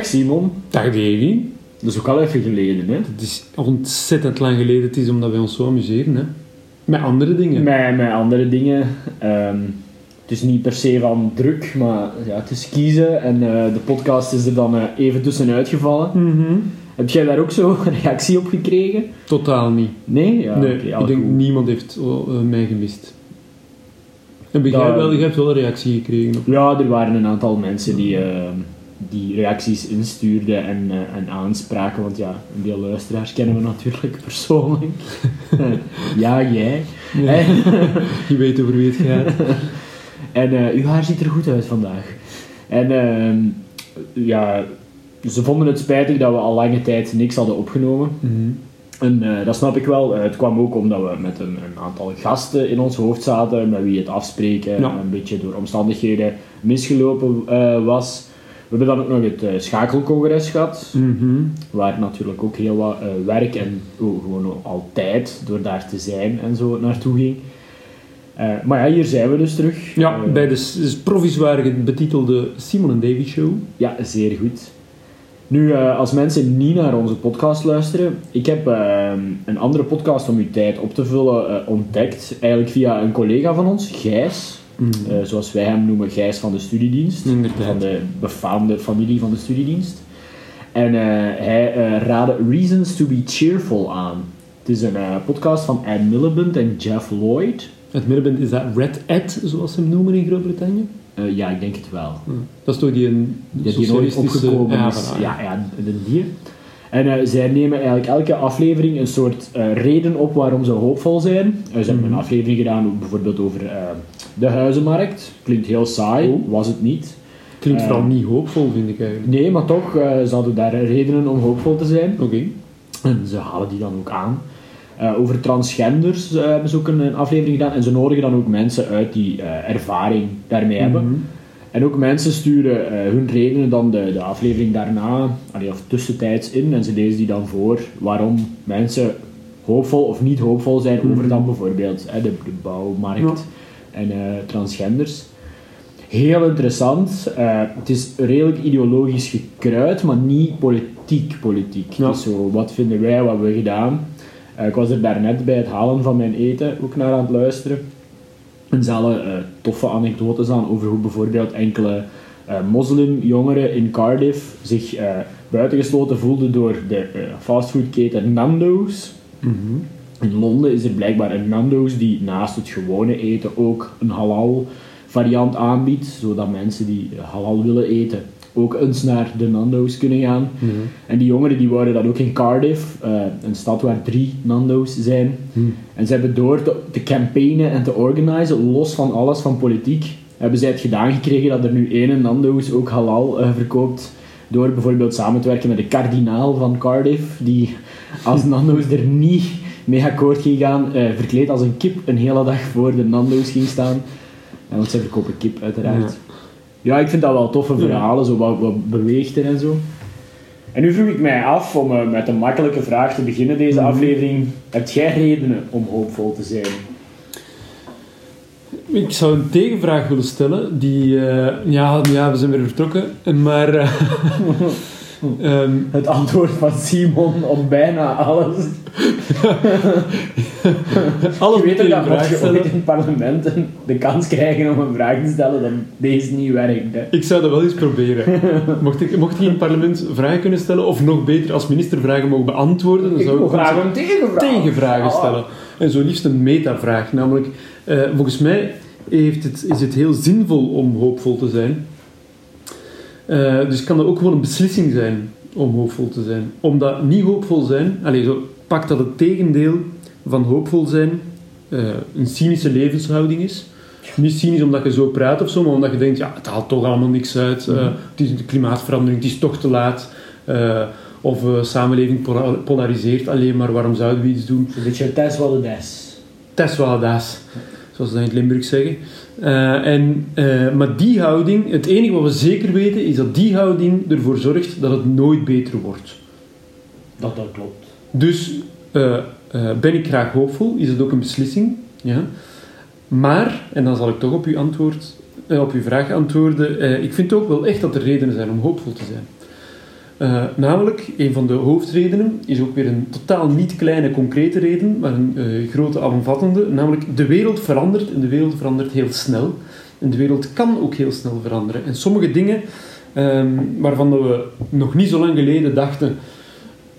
Dag Simon. Dag Davy. Dat is ook al even geleden, hè? Het is ontzettend lang geleden. Het is omdat wij ons zo amuseren, hè. Met andere dingen. Met, met andere dingen. Ehm, het is niet per se van druk, maar ja, het is kiezen. En eh, de podcast is er dan eh, even tussenuit gevallen. Mhm. Heb jij daar ook zo een reactie op gekregen? Totaal niet. Nee? Ja, nee, oké, al ik denk goed. niemand heeft eh, mij gemist. Heb jij wel, je hebt wel een reactie gekregen op... Ja, er waren een aantal mensen die, ehm, die reacties instuurden en, eh, en aanspraken. Want ja, een deel luisteraars kennen we natuurlijk persoonlijk. ja, jij. Ja. Je weet over wie het gaat. En eh, uw haar ziet er goed uit vandaag. En ehm, ja, ze vonden het spijtig dat we al lange tijd niks hadden opgenomen. Mhm. En eh, dat snap ik wel. Eh, het kwam ook omdat we met een, een aantal gasten in ons hoofd zaten, met wie het afspreken Ja. een beetje door omstandigheden misgelopen eh, was. We hebben dan ook nog het eh, schakelcongres gehad, Mhm. waar natuurlijk ook heel wat eh, werk en oh, gewoon altijd door daar te zijn en zo naartoe ging. Eh, maar ja, hier zijn we dus terug. Ja, bij de provisoire betitelde Simon en Davy Show. Ja, zeer goed. Nu, als mensen niet naar onze podcast luisteren, ik heb eh, een andere podcast om uw tijd op te vullen ontdekt. Eigenlijk via een collega van ons, Gijs. Mhm. eh, zoals wij hem noemen, Gijs van de studiedienst. Inderdaad. Van de befaamde familie van de studiedienst. En eh, hij eh, raadde Reasons to be Cheerful aan. Het is een podcast van Anne Miliband en Jeff Lloyd. Het middenpunt is dat Red Ad, zoals ze hem noemen in Groot-Brittannië. Ja, ik denk het wel. Dat is toch die een Ja, die nooit opgekomen ja, is. voilà, Ja, ja, de dier. En zij nemen eigenlijk elke aflevering een soort reden op waarom ze hoopvol zijn. Ze hebben Mhm. een aflevering gedaan bijvoorbeeld over de huizenmarkt. Klinkt heel saai, Oh. was het niet. Klinkt Eh, vooral niet hoopvol, vind ik eigenlijk. Nee, maar toch, eh, ze hadden daar redenen om hoopvol te zijn. Oké. En ze halen die dan ook aan. Eh, over transgenders eh, hebben ze ook een, een aflevering gedaan. En ze nodigen dan ook mensen uit die ervaring daarmee hebben. Mhm. En ook mensen sturen hun redenen dan de, de aflevering daarna, allee, of tussentijds in, en ze lezen die dan voor waarom mensen hoopvol of niet hoopvol zijn over Mhm. dan bijvoorbeeld de, de bouwmarkt en eh, transgenders. Heel interessant. Eh, het is redelijk ideologisch gekruid, maar niet politiek politiek. Ja. Is zo, wat vinden wij, wat hebben we gedaan? Eh, ik was er daarnet bij het halen van mijn eten ook naar aan het luisteren. En ze hadden toffe anekdotes aan over hoe bijvoorbeeld enkele eh, moslimjongeren in Cardiff zich buitengesloten voelden door de fastfoodketen Nando's. Mhm. In Londen is er blijkbaar een Nando's die naast het gewone eten ook een halal variant aanbiedt, zodat mensen die halal willen eten ook eens naar de Nando's kunnen gaan. Mhm. En die jongeren die wouden dat ook in Cardiff, eh, een stad waar drie Nando's zijn. Mhm. En ze hebben door te, te campaignen en te organiseren, los van alles van politiek, hebben zij het gedaan gekregen dat er nu ene Nando's ook halal eh, verkoopt. Door bijvoorbeeld samen te werken met de kardinaal van Cardiff, die als Nando's er niet mee akkoord ging gaan, eh, verkleed als een kip een hele dag voor de Nando's ging staan. Ja, want zij verkopen kip uiteraard. Ja, ik vind dat wel toffe verhalen, zo wat, wat beweegt er en zo. En nu vroeg ik mij af, om eh, met een makkelijke vraag te beginnen deze Mhm. aflevering. Heb jij redenen om hoopvol te zijn? Ik zou een tegenvraag willen stellen. Die, eh, ja, ja, we zijn weer vertrokken. Maar eh, ehm, Het antwoord van Simon op bijna alles. alles je weet je dat als je ooit in het parlement een- de kans krijgen om een vraag te stellen, dan deze niet werkt. Hè. Ik zou dat wel eens proberen. Mocht ik, mocht ik in het parlement vragen kunnen stellen, of nog beter als minister vragen mogen beantwoorden, dan Ik zou ik graag een tegenvraag. tegenvragen Ah. stellen. En zo liefst een metavraag. Namelijk, eh, volgens mij heeft het, is het heel zinvol om hoopvol te zijn. Eh, dus kan dat ook gewoon een beslissing zijn om hoopvol te zijn. Omdat niet hoopvol zijn, allez, zo pak dat het tegendeel van hoopvol zijn eh, een cynische levenshouding is. Niet cynisch omdat je zo praat of zo, maar omdat je denkt, ja, het haalt toch allemaal niks uit. Eh, het is de klimaatverandering, het is toch te laat. Of de samenleving pola- polariseert alleen maar, waarom zouden we iets doen? Een beetje is. Het is wel das, zoals ze in het Limburg zeggen. Eh, en, eh, maar die houding, het enige wat we zeker weten, is dat die houding ervoor zorgt dat het nooit beter wordt. Dat dat klopt. Dus eh, ben ik graag hoopvol, is het ook een beslissing. Ja? Maar, en dan zal ik toch op uw, antwoord, op uw vraag antwoorden, ik vind ook wel echt dat er redenen zijn om hoopvol te zijn. Uh, namelijk, een van de hoofdredenen is ook weer een totaal niet kleine concrete reden, maar een uh, grote alomvattende. Namelijk, de wereld verandert en de wereld verandert heel snel. En de wereld kan ook heel snel veranderen. En sommige dingen um, waarvan we nog niet zo lang geleden dachten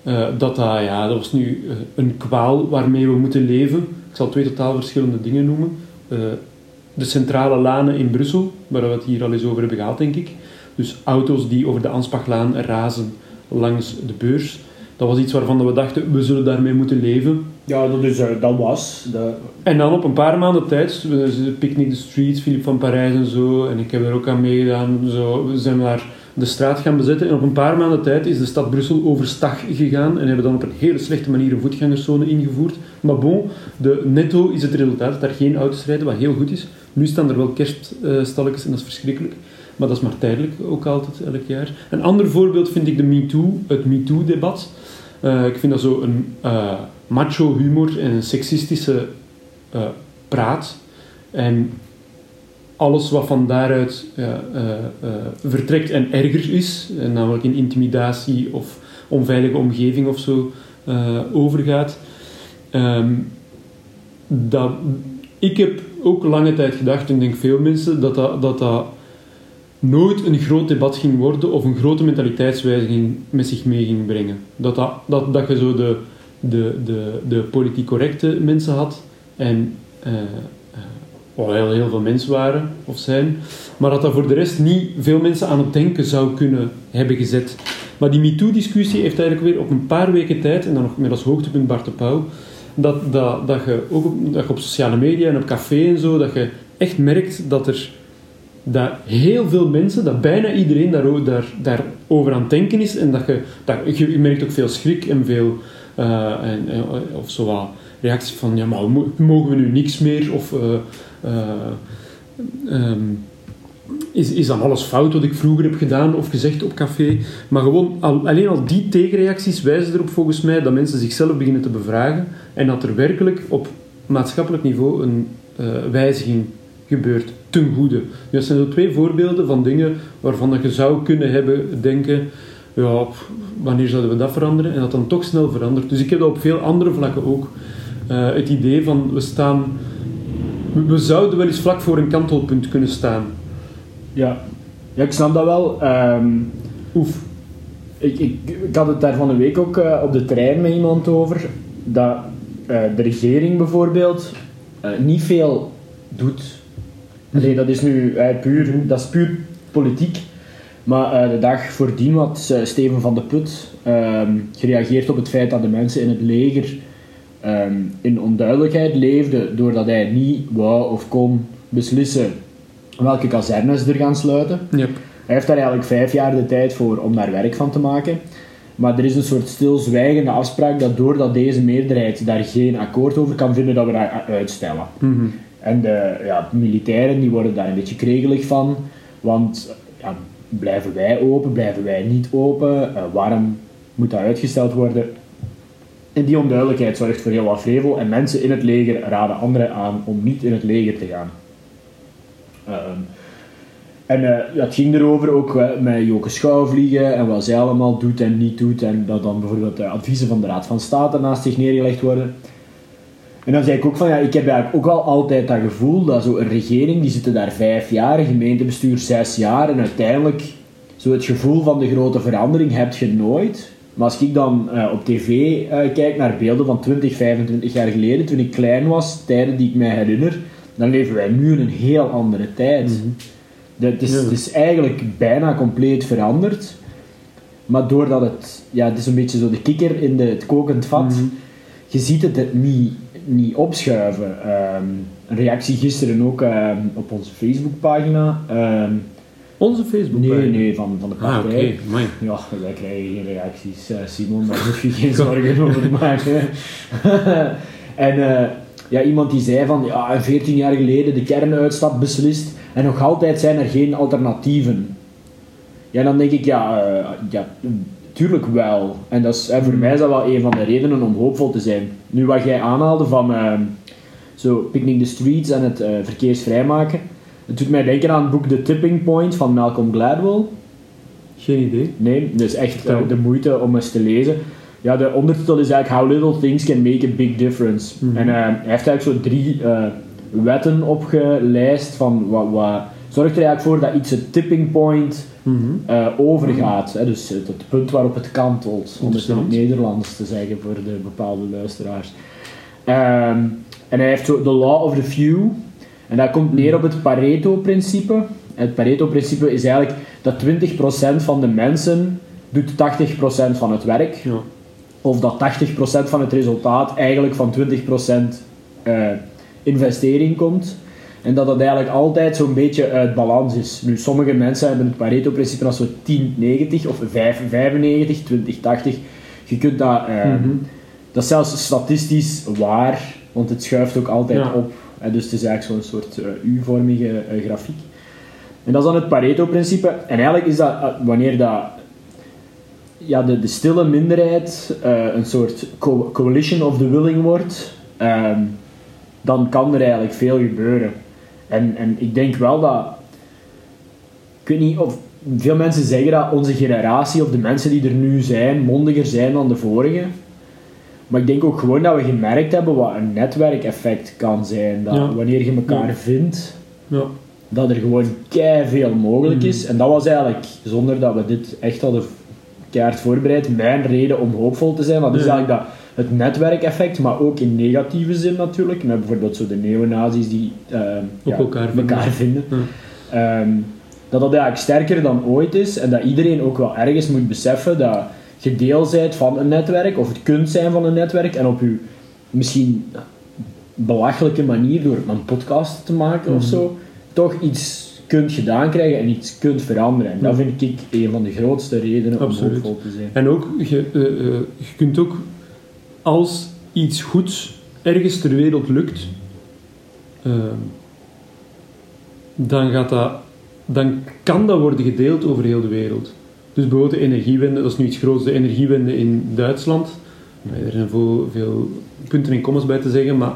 uh, dat dat, ja, dat was nu een kwaal waarmee we moeten leven. Ik zal twee totaal verschillende dingen noemen. de centrale lanen in Brussel, waar we het hier al eens over hebben gehad, denk ik. Dus auto's die over de Anspachlaan razen langs de beurs. Dat was iets waarvan we dachten, we zullen daarmee moeten leven. Ja, dat, is, dat was. En dan op een paar maanden tijd, Picnic the Streets, Philippe van Parijs en zo, en ik heb er ook aan meegedaan, zo, we zijn daar de straat gaan bezetten. En op een paar maanden tijd is de stad Brussel overstag gegaan en hebben dan op een hele slechte manier een voetgangerszone ingevoerd. Maar bon, de netto is het resultaat dat er geen auto's rijden, wat heel goed is. Nu staan er wel kerststalletjes en dat is verschrikkelijk. Maar dat is maar tijdelijk, ook altijd, elk jaar. Een ander voorbeeld vind ik de MeToo, het MeToo-debat. Uh, ik vind dat zo een uh, macho humor en een seksistische uh, praat. En alles wat van daaruit vertrekt en erger is, namelijk in intimidatie of onveilige omgeving of zo, overgaat. Um, dat, ik heb ook lange tijd gedacht, en denk veel mensen, dat dat, dat, dat nooit een groot debat ging worden of een grote mentaliteitswijziging met zich mee ging brengen. Dat, dat, dat, je zo de, de, de, de politiek correcte mensen had en uh, uh, heel, heel veel mensen waren of zijn, maar dat dat voor de rest niet veel mensen aan het denken zou kunnen hebben gezet. Maar die MeToo-discussie heeft eigenlijk weer op een paar weken tijd, en dan nog met als hoogtepunt Bart de Pauw, dat, dat, dat, je ook dat je op sociale media en op café en zo, dat je echt merkt dat er dat heel veel mensen, dat bijna iedereen daar, daar, daarover aan het denken is. En dat je, dat, je merkt ook veel schrik en veel uh, en, of zo van, ja, maar mogen we nu niks meer? Of uh, um, is, is dan alles fout wat ik vroeger heb gedaan of gezegd op café? Maar gewoon, al, alleen al die tegenreacties wijzen erop volgens mij dat mensen zichzelf beginnen te bevragen en dat er werkelijk op maatschappelijk niveau een wijziging gebeurt ten goede. Dat zijn zo twee voorbeelden van dingen waarvan je zou kunnen hebben denken, ja, wanneer zouden we dat veranderen? En dat dan toch snel verandert. Dus ik heb dat op veel andere vlakken ook. Uh, het idee van, we staan... We zouden wel eens vlak voor een kantelpunt kunnen staan. Ja, ja ik snap dat wel. Um, oef. Ik, ik, ik, had het daar van een week ook uh, op de trein met iemand over. Dat uh, de regering bijvoorbeeld niet veel doet Nee, dat is nu uh, puur, dat is puur politiek. Maar uh, de dag voordien had uh, Steven van de Put ehm, gereageerd op het feit dat de mensen in het leger um, in onduidelijkheid leefden doordat hij niet wou of kon beslissen welke kazernes er gaan sluiten. Yep. Hij heeft daar eigenlijk vijf jaar de tijd voor om daar werk van te maken. Maar er is een soort stilzwijgende afspraak dat doordat deze meerderheid daar geen akkoord over kan vinden, dat we dat uitstellen. Mm en de ja, militairen die worden daar een beetje kregelig van, want ja, blijven wij open, blijven wij niet open, uh, waarom moet dat uitgesteld worden? En die onduidelijkheid zorgt voor heel wat vrevel en mensen in het leger raden anderen aan om niet in het leger te gaan. Ehm, en uh, ja, het ging erover ook uh, met Joke Schouwvliegen en wat zij allemaal doet en niet doet en dat dan bijvoorbeeld de adviezen van de Raad van State naast zich neergelegd worden. En dan zei ik ook van, ja, ik heb eigenlijk ook al altijd dat gevoel dat zo'n regering, die zitten daar vijf jaar, gemeentebestuur zes jaar, en uiteindelijk zo het gevoel van de grote verandering heb je nooit. Maar als ik dan uh, op tv uh, kijk naar beelden van 20, 25 jaar geleden, toen ik klein was, tijden die ik mij herinner, dan leven wij nu in een heel andere tijd. Mm -hmm. het, is, het is eigenlijk bijna compleet veranderd. Maar doordat het, ja, het is een beetje zo de kikker in de, het kokend vat, mm -hmm. je ziet het niet niet opschuiven. Um, een reactie gisteren ook um, op onze Facebookpagina. Um, onze Facebookpagina? Nee, nee, van, van de partij. Ah, oké. Okay. Ja, wij krijgen geen reacties, uh, Simon, daar hoef je geen zorgen over te maken. en uh, ja, iemand die zei van, ja, 14 jaar geleden de kernuitstap beslist en nog altijd zijn er geen alternatieven. Ja, dan denk ik, ja, uh, ja Tuurlijk wel. En dat is, en voor mij is dat wel een van de redenen om hoopvol te zijn. Nu, wat jij aanhaalde van uh, zo Picnic the Streets en het uh, verkeersvrijmaken. Het doet mij denken aan het boek The Tipping Point van Malcolm Gladwell. Geen idee. Nee, dus echt eh, de moeite om eens te lezen. Ja, de ondertitel is eigenlijk How Little Things Can Make a Big Difference. Mhm. En eh, hij heeft eigenlijk zo drie eh, wetten opgelijst van wat, wat zorgt er eigenlijk voor dat iets een tipping point Mhm. eh, overgaat. Hè? Dus het, het punt waarop het kantelt, om het in het. Nederlands te zeggen voor de bepaalde luisteraars. Ehm, en hij heeft zo de Law of the Few. En dat komt neer op het Pareto-principe. Het Pareto-principe is eigenlijk dat 20% van de mensen doet 80% van het werk. Ja. Of dat 80% van het resultaat eigenlijk van 20% eh, investering komt. En dat dat eigenlijk altijd zo'n beetje uit balans is. Nu, sommige mensen hebben het Pareto-principe als zo 10-90 of 5-95, 20-80. Je kunt dat... eh, Mhm. Dat is zelfs statistisch waar, want het schuift ook altijd Ja. op. Hè, dus het is eigenlijk zo'n soort eh, U-vormige eh, grafiek. En dat is dan het Pareto-principe. En eigenlijk is dat wanneer dat, ja, de, de stille minderheid een soort co- coalition of the willing wordt, ehm, dan kan er eigenlijk veel gebeuren. En, en ik denk wel dat. Ik weet niet of. Veel mensen zeggen dat onze generatie of de mensen die er nu zijn mondiger zijn dan de vorige. Maar ik denk ook gewoon dat we gemerkt hebben wat een netwerkeffect kan zijn. Dat Ja. wanneer je elkaar Ja. vindt, Ja. dat er gewoon kei veel mogelijk Mhm. is. En dat was eigenlijk, zonder dat we dit echt hadden keihard voorbereid, mijn reden om hoopvol te zijn. Dat is eigenlijk dat, het netwerkeffect, maar ook in negatieve zin natuurlijk. Met bijvoorbeeld zo de neonazis die ehm, ja, elkaar vinden. elkaar vinden. Ja. Ehm, dat dat eigenlijk sterker dan ooit is en dat iedereen ook wel ergens moet beseffen dat je deel bent van een netwerk of het kunt zijn van een netwerk en op je misschien belachelijke manier door een podcast te maken of Mhm. zo, toch iets kunt gedaan krijgen en iets kunt veranderen. En dat Ja. vind ik een van de grootste redenen Absoluut. om hoopvol te zijn. En ook, je, eh, eh, je kunt ook, als iets goeds ergens ter wereld lukt, eh, dan, gaat dat, dan kan dat worden gedeeld over heel de wereld. Dus bijvoorbeeld de energiewende, dat is nu iets groots, de energiewende in Duitsland. Er zijn veel, veel punten en commas bij te zeggen, maar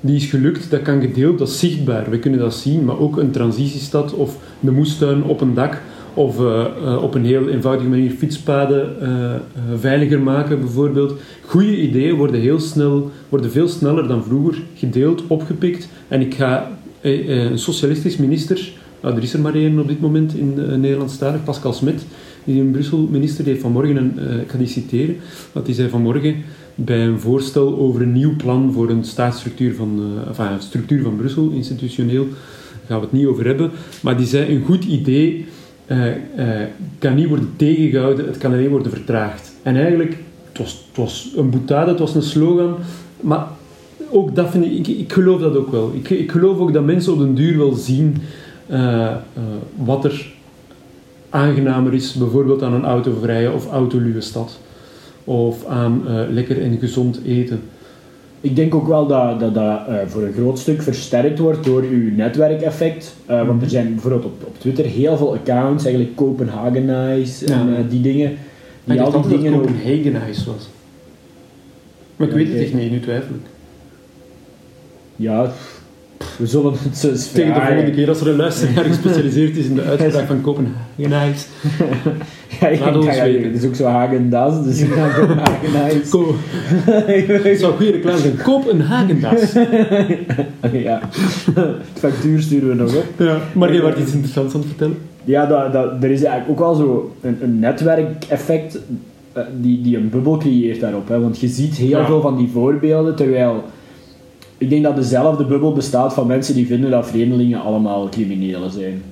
die is gelukt, dat kan gedeeld, dat is zichtbaar. We kunnen dat zien, maar ook een transitiestad of de moestuin op een dak of eh, eh, op een heel eenvoudige manier fietspaden eh, veiliger maken bijvoorbeeld. Goede ideeën worden, heel snel, worden veel sneller dan vroeger gedeeld, opgepikt. En ik ga een socialistisch minister, nou, er is er maar één op dit moment in Nederlandstalig, Pascal Smet, die in Brussel minister, die heeft vanmorgen, een, ik ga die citeren, want die zei vanmorgen bij een voorstel over een nieuw plan voor een staatsstructuur van, enfin, structuur van Brussel, institutioneel, daar gaan we het niet over hebben, maar die zei een goed idee eh, kan niet worden tegengehouden, het kan alleen worden vertraagd. En eigenlijk, het was, het was een boutade, het was een slogan, maar ook dat vind ik, ik, geloof dat ook wel. Ik, ik geloof ook dat mensen op den duur wel zien eh, wat er aangenamer is, bijvoorbeeld aan een autovrije of autoluwe stad. Of aan lekker en gezond eten. Ik denk ook wel dat dat, dat eh, voor een groot stuk versterkt wordt door uw netwerkeffect. Eh, Want er zijn bijvoorbeeld op, op Twitter heel veel accounts, eigenlijk Copenhagenize en Ja. eh, die dingen. Die al die dingen dat ook... Copenhagen was. Maar ik Ja, weet het echt niet, nu twijfel ik. Ja, we zullen het zo eens Tegen de volgende keer als er een luisteraar gespecialiseerd is in de uitspraak van Copenhagen. Ja, ik Laat denk, ons ja, ja, weten. Het is ook zo Hagen-Dazs, dus ik ga Copenhagenize. Ko- Het zou goede reclame zijn. Koop een Hagendas. ja, het factuur sturen we nog op. Ja, maar je wordt iets interessants aan het vertellen. Ja, dat, dat, er is eigenlijk ook wel zo een, een netwerkeffect eh, die, die een bubbel creëert daarop. Hè? Want je ziet heel Ja. veel van die voorbeelden, terwijl ik denk dat dezelfde bubbel bestaat van mensen die vinden dat vreemdelingen allemaal criminelen zijn.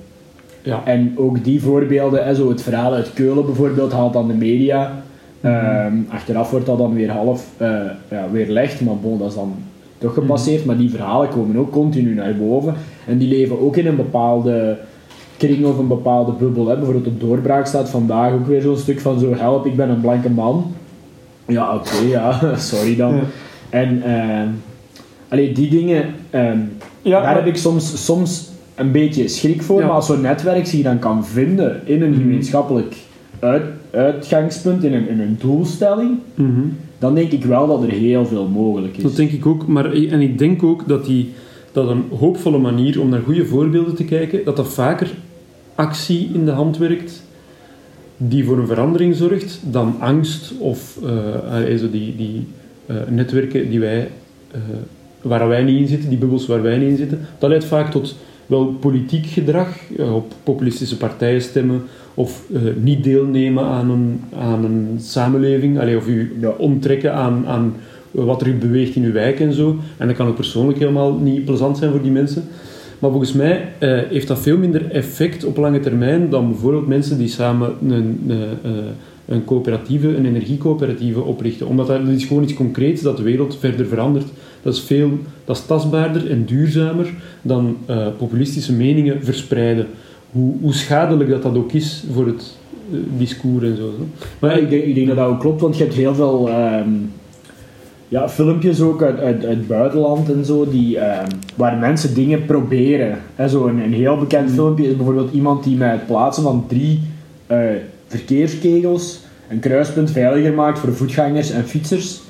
Ja. En ook die voorbeelden, zo het verhaal uit Keulen bijvoorbeeld, haalt dan de media. Ehm, achteraf wordt dat dan weer half eh ja, weerlegd, maar bon, dat is dan toch gepasseerd. Maar die verhalen komen ook continu naar boven. En die leven ook in een bepaalde kring of een bepaalde bubbel. Hè. Bijvoorbeeld op Doorbraak staat vandaag ook weer zo'n stuk van zo, help, ik ben een blanke man. Ja, oké, ja, sorry dan. Ja. En ehm allee, die dingen, ehm, Ja, daar heb ik soms, soms een beetje schrik voor. Ja. Maar als zo'n netwerk zich dan kan vinden in een Mhm. gemeenschappelijk uit, uitgangspunt, in een, in een doelstelling, Mhm. dan denk ik wel dat er heel veel mogelijk is. Dat denk ik ook. Maar, en ik denk ook dat, die, dat een hoopvolle manier om naar goede voorbeelden te kijken, dat dat vaker actie in de hand werkt die voor een verandering zorgt dan angst of uh, zo die, die uh, netwerken die wij, uh, waar wij niet in zitten, die bubbels waar wij niet in zitten. Dat leidt vaak tot wel politiek gedrag, op populistische partijen stemmen of niet deelnemen aan een, aan een samenleving, allee, of u ja, onttrekken aan, aan wat er beweegt in uw wijk en zo. En dat kan ook persoonlijk helemaal niet plezant zijn voor die mensen. Maar volgens mij uh, heeft dat veel minder effect op lange termijn dan bijvoorbeeld mensen die samen een, een, een coöperatieve, een energiecoöperatieve oprichten. Omdat dat, is gewoon iets concreets dat de wereld verder verandert. Dat is, veel, dat is tastbaarder en duurzamer dan uh, populistische meningen verspreiden. Hoe, hoe schadelijk dat dat ook is voor het discours en zo. Maar ik denk, ik denk, dat dat ook klopt, want je hebt heel veel... Ehm, ja, filmpjes ook uit, uit, uit het buitenland en zo, die, uh, waar mensen dingen proberen. Zo een, een heel bekend mm. filmpje is bijvoorbeeld iemand die met het plaatsen van drie uh, verkeerskegels een kruispunt veiliger maakt voor voetgangers en fietsers.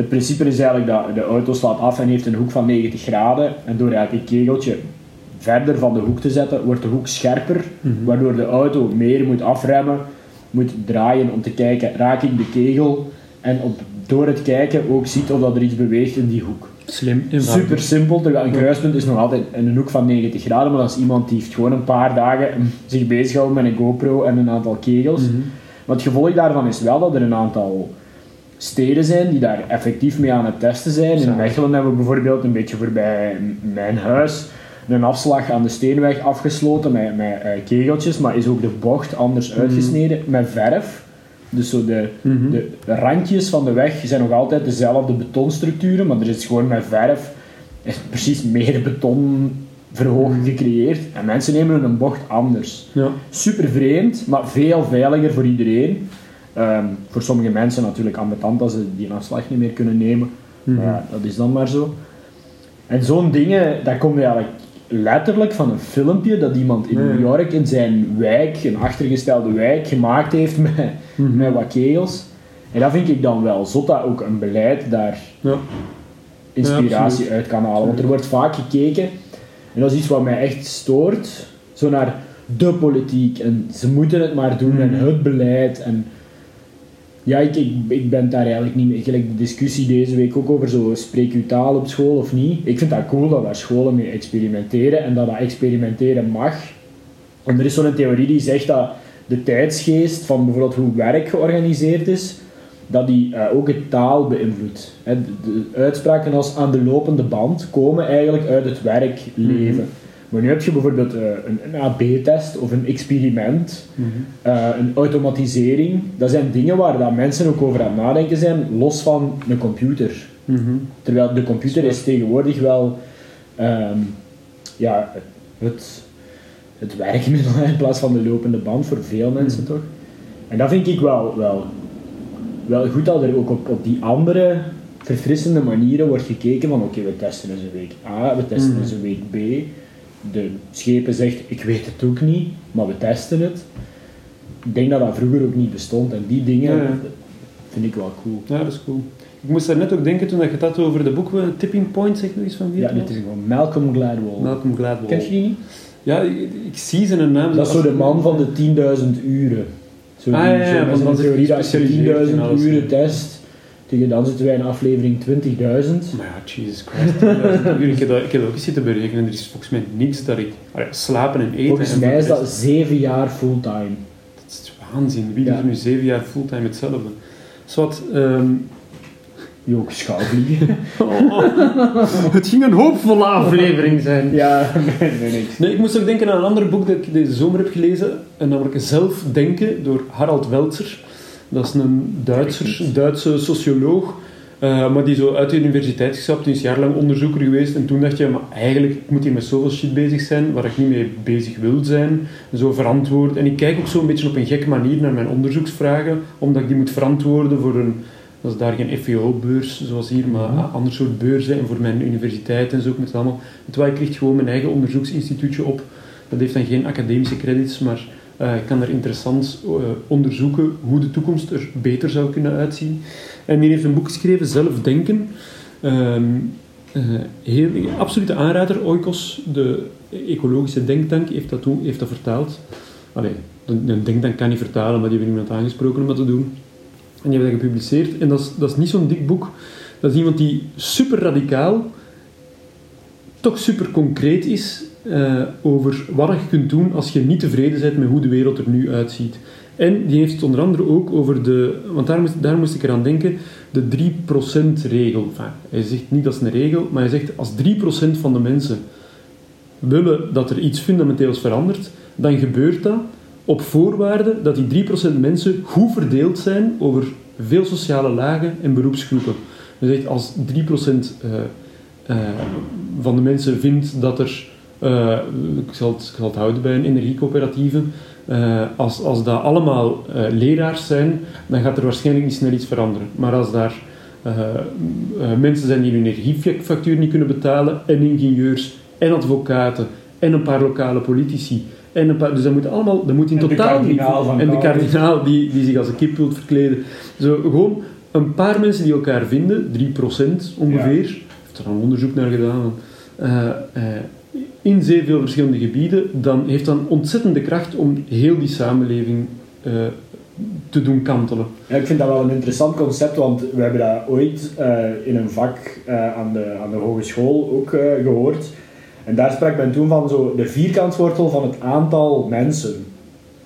Het principe is eigenlijk dat de auto slaat af en heeft een hoek van 90 graden. En door eigenlijk een kegeltje verder van de hoek te zetten, wordt de hoek scherper, -hmm. waardoor de auto meer moet afremmen, moet draaien om te kijken, raak ik de kegel? En op door het kijken ook ziet of dat er iets beweegt in die hoek. Slim. Super simpel. Een kruispunt is nog altijd in een hoek van 90 graden, maar dat is iemand die heeft gewoon een paar dagen zich bezighoudt met een GoPro en een aantal kegels. Mm Maar het gevolg daarvan is wel dat er een aantal steden zijn die daar effectief mee aan het testen zijn. In Mechelen hebben we bijvoorbeeld een beetje voorbij mijn huis een afslag aan de steenweg afgesloten met, met uh, kegeltjes, maar is ook de bocht anders mhm. uitgesneden met verf. Dus zo de, mhm. de randjes van de weg zijn nog altijd dezelfde betonstructuren, maar er is gewoon met verf is precies meer betonverhoging mhm. gecreëerd. En mensen nemen een bocht anders. Ja. Super vreemd, maar veel veiliger voor iedereen. Ehm, voor sommige mensen natuurlijk ambetant als ze die afslag niet meer kunnen nemen. Mm ja, dat is dan maar zo. En zo'n dingen, daar kom je eigenlijk letterlijk van een filmpje dat iemand in New York in zijn wijk, een achtergestelde wijk, gemaakt heeft met, mhm. met wat kegels. En dat vind ik dan wel zot dat ook een beleid daar ja. inspiratie uit kan halen. Want er wordt vaak gekeken, en dat is iets wat mij echt stoort, zo naar de politiek en ze moeten het maar doen en mhm. het beleid en ja, ik, ik, ben daar eigenlijk niet mee. Gelijk de discussie deze week ook over zo, spreek je taal op school of niet. Ik vind dat cool dat daar scholen mee experimenteren en dat dat experimenteren mag. En er is zo'n theorie die zegt dat de tijdsgeest van bijvoorbeeld hoe werk georganiseerd is, dat die uh, ook het taal beïnvloedt. De, de, uitspraken als aan de lopende band komen eigenlijk uit het werkleven. Mm maar nu heb je bijvoorbeeld uh, een, een AB-test of een experiment, mm -hmm. uh, een automatisering. Dat zijn dingen waar dat mensen ook over aan het nadenken zijn, los van een computer. Mm -hmm. Terwijl de computer is tegenwoordig wel um, ja, het, het werkmiddel in plaats van de lopende band voor veel mensen mm -hmm. toch. En dat vind ik wel, wel, wel goed dat er ook op, op die andere verfrissende manieren wordt gekeken van oké, okay, we testen eens een week A, we testen eens een week B de schepen zegt, ik weet het ook niet, maar we testen het. Ik denk dat dat vroeger ook niet bestond. En die dingen vind ik wel cool. Ja, dat is cool. Ik moest daar net ook denken toen je het had over de boek Tipping Point, zeg nog eens van wie? Ja, dit is gewoon Malcolm Gladwell. Malcolm Gladwell. Ken je die niet? Ja, ik, ik zie zijn naam. Dat is zo de man van de 10.000 uren. Zo ah, ja, ja, van theorie dat je 10.000 uren test tegen dan zitten wij in aflevering 20.000. Maar ja, Jesus Christ. ik, heb dat, ik heb ook eens zitten berekenen. Er is volgens mij niks dat ik... slapen en eten... Volgens mij is dat 7 jaar fulltime. Dat is waanzin. Wie ja. doet nu 7 jaar fulltime hetzelfde? Zwat, um, Joke schouwvliegen. het ging een hoopvolle aflevering zijn. Ja, nee, nee, niks. Nee, ik moest ook denken aan een ander boek dat ik deze zomer heb gelezen. Namelijk Zelfdenken door Harald Welzer. Dat is een Duitser, Duitse socioloog. Uh, maar die zo uit de universiteit gestapt, die is jarenlang onderzoeker geweest. En toen dacht je, maar eigenlijk ik moet hij met zoveel shit bezig zijn waar ik niet mee bezig wil zijn. Zo verantwoord. En ik kijk ook zo een beetje op een gekke manier naar mijn onderzoeksvragen, omdat ik die moet verantwoorden voor een. Dat is daar geen FVO-beurs zoals hier, maar een ander soort beurzen. En voor mijn universiteit en zo. Met allemaal. Terwijl ik richt gewoon mijn eigen onderzoeksinstituutje op. Dat heeft dan geen academische credits, maar uh, ik kan er interessant uh, onderzoeken hoe de toekomst er beter zou kunnen uitzien. En die heeft een boek geschreven, Zelfdenken. Um, uh, heel, absolute aanrader. Oikos, de ecologische denktank, heeft dat, toen, heeft dat vertaald. Allee, een, een denktank kan niet vertalen, maar die hebben iemand aangesproken om dat te doen. En die hebben dat gepubliceerd. En dat is, dat is niet zo'n dik boek. Dat is iemand die super radicaal, toch super concreet is eh, over wat je kunt doen als je niet tevreden bent met hoe de wereld er nu uitziet. En die heeft het onder andere ook over de, want daar moest, daar moest ik eraan denken, de 3%-regel. Enfin, hij zegt niet dat is een regel, maar hij zegt als 3% van de mensen willen dat er iets fundamenteels verandert, dan gebeurt dat op voorwaarde dat die 3% mensen goed verdeeld zijn over veel sociale lagen en beroepsgroepen. Hij zegt als 3% uh, uh, van de mensen vindt dat er, uh, ik, zal het, ik zal het houden bij een energiecoöperatieve, uh, als, als dat allemaal uh, leraars zijn, dan gaat er waarschijnlijk niet snel iets veranderen. Maar als daar mensen zijn die hun energiefactuur niet kunnen betalen, en ingenieurs, en advocaten, en een paar lokale politici, en een paar, dus dat moet allemaal, dat moet in En totaal... van en de kardinaal die, die zich als een kip wilt verkleden. Zo, gewoon een paar mensen die elkaar vinden, 3% ongeveer, heeft er een onderzoek naar gedaan, in zeer veel verschillende gebieden, dan heeft dan ontzettende kracht om heel die samenleving uh, te doen kantelen. Ja, ik vind dat wel een interessant concept, want we hebben dat ooit uh, in een vak uh, aan, de, aan de hogeschool ook gehoord. En daar sprak men toen van zo de vierkantswortel van het aantal mensen.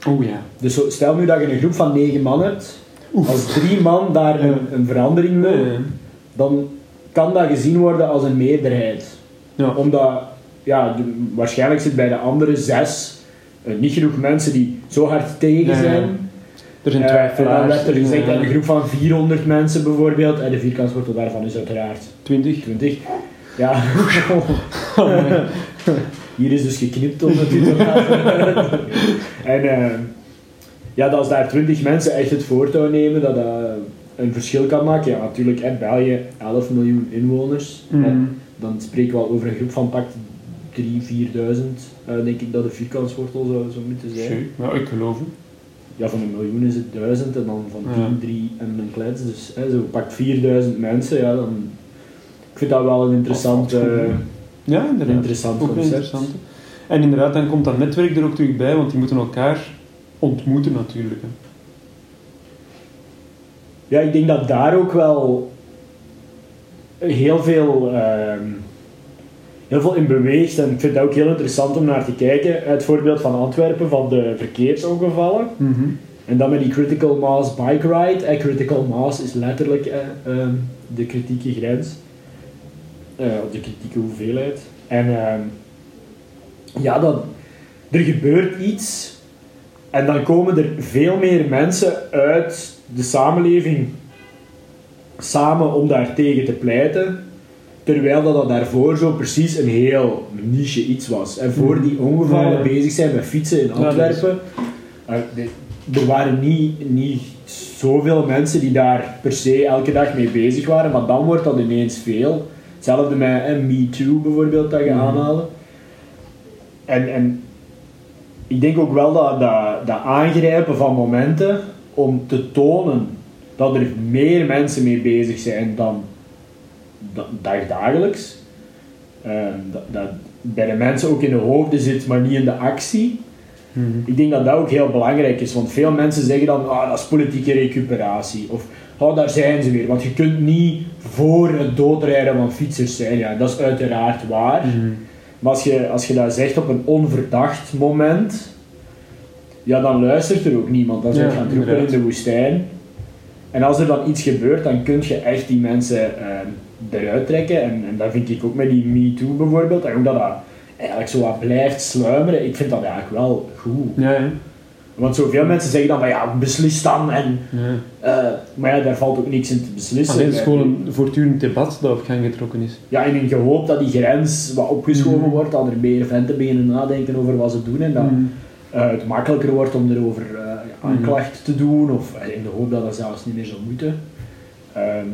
Oh ja. Dus zo, stel nu dat je een groep van negen man hebt. Oef. Als drie man daar een, een verandering wil, dan kan dat gezien worden als een meerderheid. Ja. Omdat, ja, de- waarschijnlijk zit bij de andere zes eh, niet genoeg mensen die zo hard tegen zijn. Er zijn Eh, twijfelaars. dan werd er gezegd dat een groep van 400 mensen bijvoorbeeld, en de vierkantswortel daarvan is uiteraard 20. 20. Ja, Oh, hier is dus geknipt om het te laten. En eh, ja, dat als daar 20 mensen echt het voortouw nemen, dat dat een verschil kan maken. Ja, natuurlijk, in België 11 miljoen inwoners. Mhm. En dan spreken we al over een groep van pakt 3.000, 4.000, eh, denk ik dat de vierkantswortel zou, zou moeten zijn. Scheu. Ja, ik geloof het. Ja, van een miljoen is het duizend en dan van Ja. 10, 3 en een klets. Dus hè, zo pakt 4000 mensen, ja, dan... Ik vind dat wel een interessant, goed, eh, ja. Ja, een inderdaad. interessant Ook concept. En inderdaad, dan komt dat netwerk er ook terug bij, want die moeten elkaar ontmoeten natuurlijk. Hè. Ja, ik denk dat daar ook wel heel veel, ehm, heel veel in beweegt. En ik vind het ook heel interessant om naar te kijken. Het voorbeeld van Antwerpen, van de verkeersongevallen. En dan met die critical mass bike ride. Critical mass is letterlijk eh, ehm, de kritieke grens. Eh, of de kritieke hoeveelheid. En ehm, ja, dan, er gebeurt iets. En dan komen er veel meer mensen uit de samenleving samen om daar tegen te pleiten. Terwijl dat, dat daarvoor zo precies een heel niche iets was. En voor die ongevallen Ja, ja. bezig zijn met fietsen in Ja, dat is- Antwerpen. eh, er waren niet, niet zoveel mensen die daar per se elke dag mee bezig waren, maar dan wordt dat ineens veel. Hetzelfde met eh, Me Too bijvoorbeeld, dat je Mhm. aanhalen. En, en ik denk ook wel dat, dat, dat aangrijpen van momenten om te tonen dat er meer mensen mee bezig zijn dan da- dagdagelijks. Ehm, dat, dat bij de mensen ook in de hoofden zit, maar niet in de actie. Ik denk dat dat ook heel belangrijk is, want veel mensen zeggen dan, ah, dat is politieke recuperatie. Of, oh, daar zijn ze weer. Want je kunt niet voor het doodrijden van fietsers zijn. Ja, dat is uiteraard waar. Maar als je, als je dat zegt op een onverdacht moment, ja, dan luistert er ook niemand. Dan zijn Ja, je gaan roepen in de woestijn. En als er dan iets gebeurt, dan kun je echt die mensen ehm, eruit trekken. En, en dat vind ik ook met die Me Too bijvoorbeeld. En ook dat dat eigenlijk zo wat blijft sluimeren. Ik vind dat eigenlijk wel goed. Ja, ja. Want zoveel mensen zeggen dan van ja, beslis dan. En, ja. eh, maar ja, daar valt ook niks in te beslissen. Alleen het is gewoon een voortdurend debat dat op gang getrokken is. Ja, en in gehoopt dat die grens wat opgeschoven Mhm. wordt, dat er meer venten beginnen nadenken over wat ze doen en dat Mhm. eh, het makkelijker wordt om erover Mhm. aanklacht te doen, of in de hoop dat dat zelfs niet meer zou moeten. Ehm,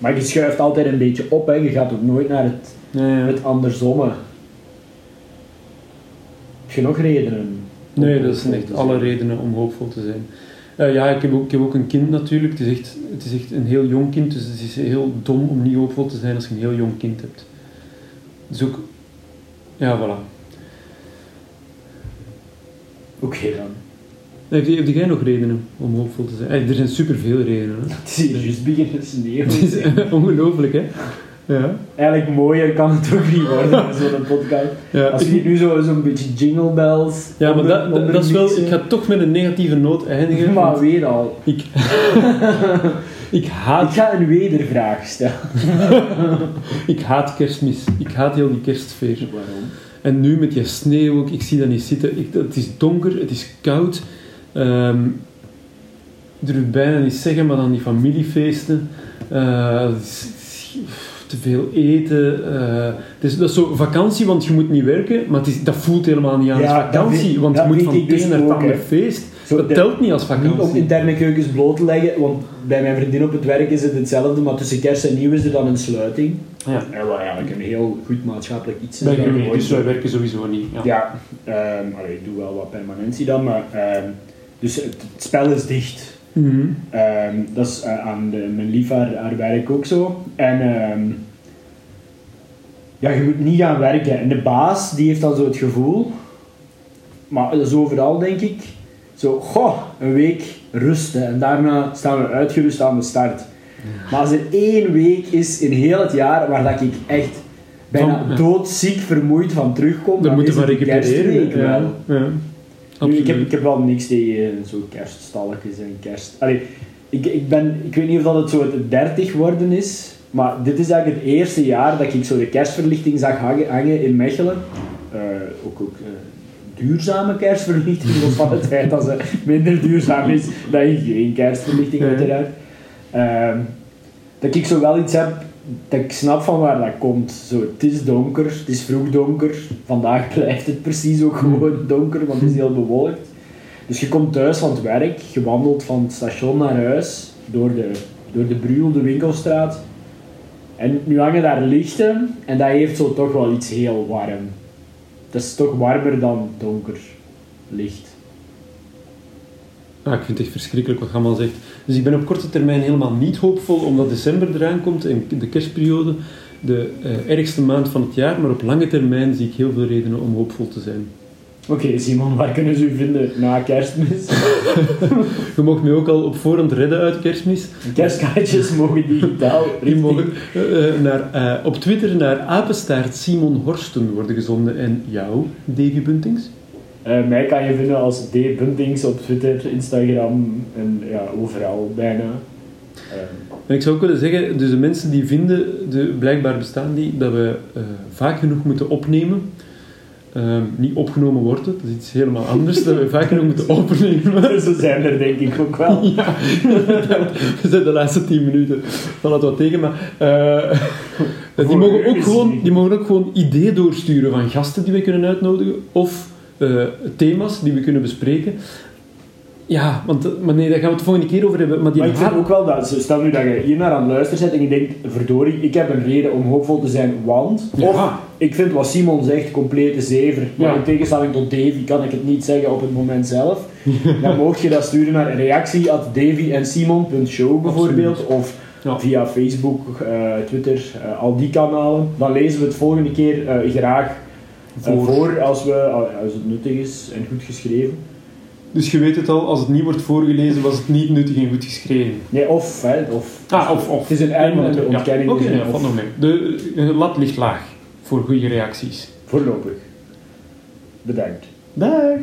maar je schuift altijd een beetje op, hè. je gaat ook nooit naar het, ja. het andersomme. Heb je nog redenen? Nee, dat zijn echt alle redenen om hoopvol te zijn. Eh, ja, ik heb, ook, ik heb ook een kind natuurlijk. Het is, echt, het is echt een heel jong kind, dus het is heel dom om niet hoopvol te zijn als je een heel jong kind hebt. Dus ook... Ja, voilà. Oké dan. Heb, heb jij nog redenen om hoopvol te zijn? Er zijn superveel redenen. Hè? Het is hier juist beginnen sneeuwen. Het is ongelooflijk, hè? Ja. Eigenlijk mooier kan het ook niet worden zo'n podcast. Ja, Als ik- je nu zo- zo'n beetje jingle bells... ja maar dat, dat, onder dat is wel... Ik ga toch met een negatieve noot eindigen. Maar weer al. ik, ik, Ik haat, ga een wedervraag stellen. ik haat kerstmis. Ik haat heel die kerstsfeer. Waarom? En nu met die sneeuw ook, ik zie dat niet zitten. Ik, het is donker, het is koud. Ehm, ik durf het bijna niet zeggen, maar dan die familiefeesten. Eh, te veel eten. eh, het is, dat is zo vakantie, want je moet niet werken, maar het is, dat voelt helemaal niet aan Ja, als vakantie, weet- want je moet van het dus een naar het andere feest. Zo, dat de- telt niet als Niet om vakantie. interne keukens bloot te leggen, want bij mijn vriendin op het werk is het hetzelfde, maar tussen kerst en nieuw is er dan een sluiting. Ja. En wat eigenlijk een heel goed maatschappelijk iets is. Bij dus wij werken sowieso niet. Ja. Ja, ehm, allee, ik doe wel wat permanentie dan, maar... ehm, dus het, het spel is dicht. Mhm. Ehm, dat is eh, aan de, mijn lief haar, haar werk ook zo. En ehm, ja, je moet niet gaan werken. En de baas, die heeft dan zo het gevoel, maar dat is overal denk ik, zo, goh, een week rusten en daarna staan we uitgerust aan de start. Maar als er één week is in heel het jaar waar dat ik echt bijna Van- ja. doodziek vermoeid van terugkom, Daar dan moeten is we recupereren. Ja. Nu, ik, heb, ik heb wel niks tegen zo kerststalletjes en kerst... Allee, ik, ik, ben, ik weet niet of dat het zo het 30 worden is, maar dit is eigenlijk het eerste jaar dat ik zo de kerstverlichting zag hangen, hangen in Mechelen. Eh, ook ook eh, duurzame kerstverlichting, los van het feit dat ze minder duurzaam is dan geen kerstverlichting uiteraard. Ehm, dat ik zo wel iets heb dat ik snap van waar dat komt. Zo, het is donker, het is vroeg donker. Vandaag blijft het precies ook gewoon donker, want het is heel bewolkt. Dus je komt thuis van het werk, je wandelt van het station naar huis, door de, door de Bruel, de winkelstraat. En nu hangen daar lichten en dat heeft zo toch wel iets heel warm. Dat is toch warmer dan donker licht. Ah, ik vind het echt verschrikkelijk wat allemaal zegt. Dus ik ben op korte termijn helemaal niet hoopvol, omdat december eraan komt en de kerstperiode de eh, ergste maand van het jaar. Maar op lange termijn zie ik heel veel redenen om hoopvol te zijn. Oké Simon, waar kunnen ze u vinden na kerstmis? Je mocht mij ook al op voorhand redden uit kerstmis. Kerstkaartjes mogen digitaal. Die mogen eh, naar, eh, op Twitter naar apenstaart Simon Horsten worden gezonden. En jou, Davy Buntings? Eh, mij kan je vinden als D. Buntings op Twitter, Instagram en ja, overal bijna. Ehm, En ik zou ook willen zeggen, dus de mensen die vinden, de, blijkbaar bestaan die, dat we eh, vaak genoeg moeten opnemen. Ehm, niet opgenomen worden, dat is iets helemaal anders. dat we vaak genoeg moeten opnemen. Zo zijn er denk ik ook wel. ja, we zijn de laatste tien minuten van het wat tegen, maar eh, die, mogen ook gewoon, die mogen ook gewoon ideeën doorsturen van gasten die we kunnen uitnodigen of eh, thema's die we kunnen bespreken. Ja, want maar nee, daar gaan we het de volgende keer over hebben. Maar die Maar ik vind ook wel dat, stel nu dat je hier naar aan het luisteren bent en je denkt, verdorie, ik heb een reden om hoopvol te zijn, want... Ja. Of, ik vind wat Simon zegt, complete zever. Maar Ja. in tegenstelling tot Davy kan ik het niet zeggen op het moment zelf. Dan mocht je dat sturen naar reactie at davyensimon.show bijvoorbeeld. Of Ja. via Facebook, eh, Twitter, eh, al die kanalen. Dan lezen we het volgende keer eh, graag eh, Voor. voor, als, we, als het nuttig is en goed geschreven. Dus je weet het al, als het niet wordt voorgelezen, was het niet nuttig en goed geschreven. Nee, of, hè, of. Ah, of, of. Het is een en en de Ja. ontkenning Oké, ja, nog mee. De eh, lat ligt laag voor goede reacties. Voorlopig. Bedankt. Dag!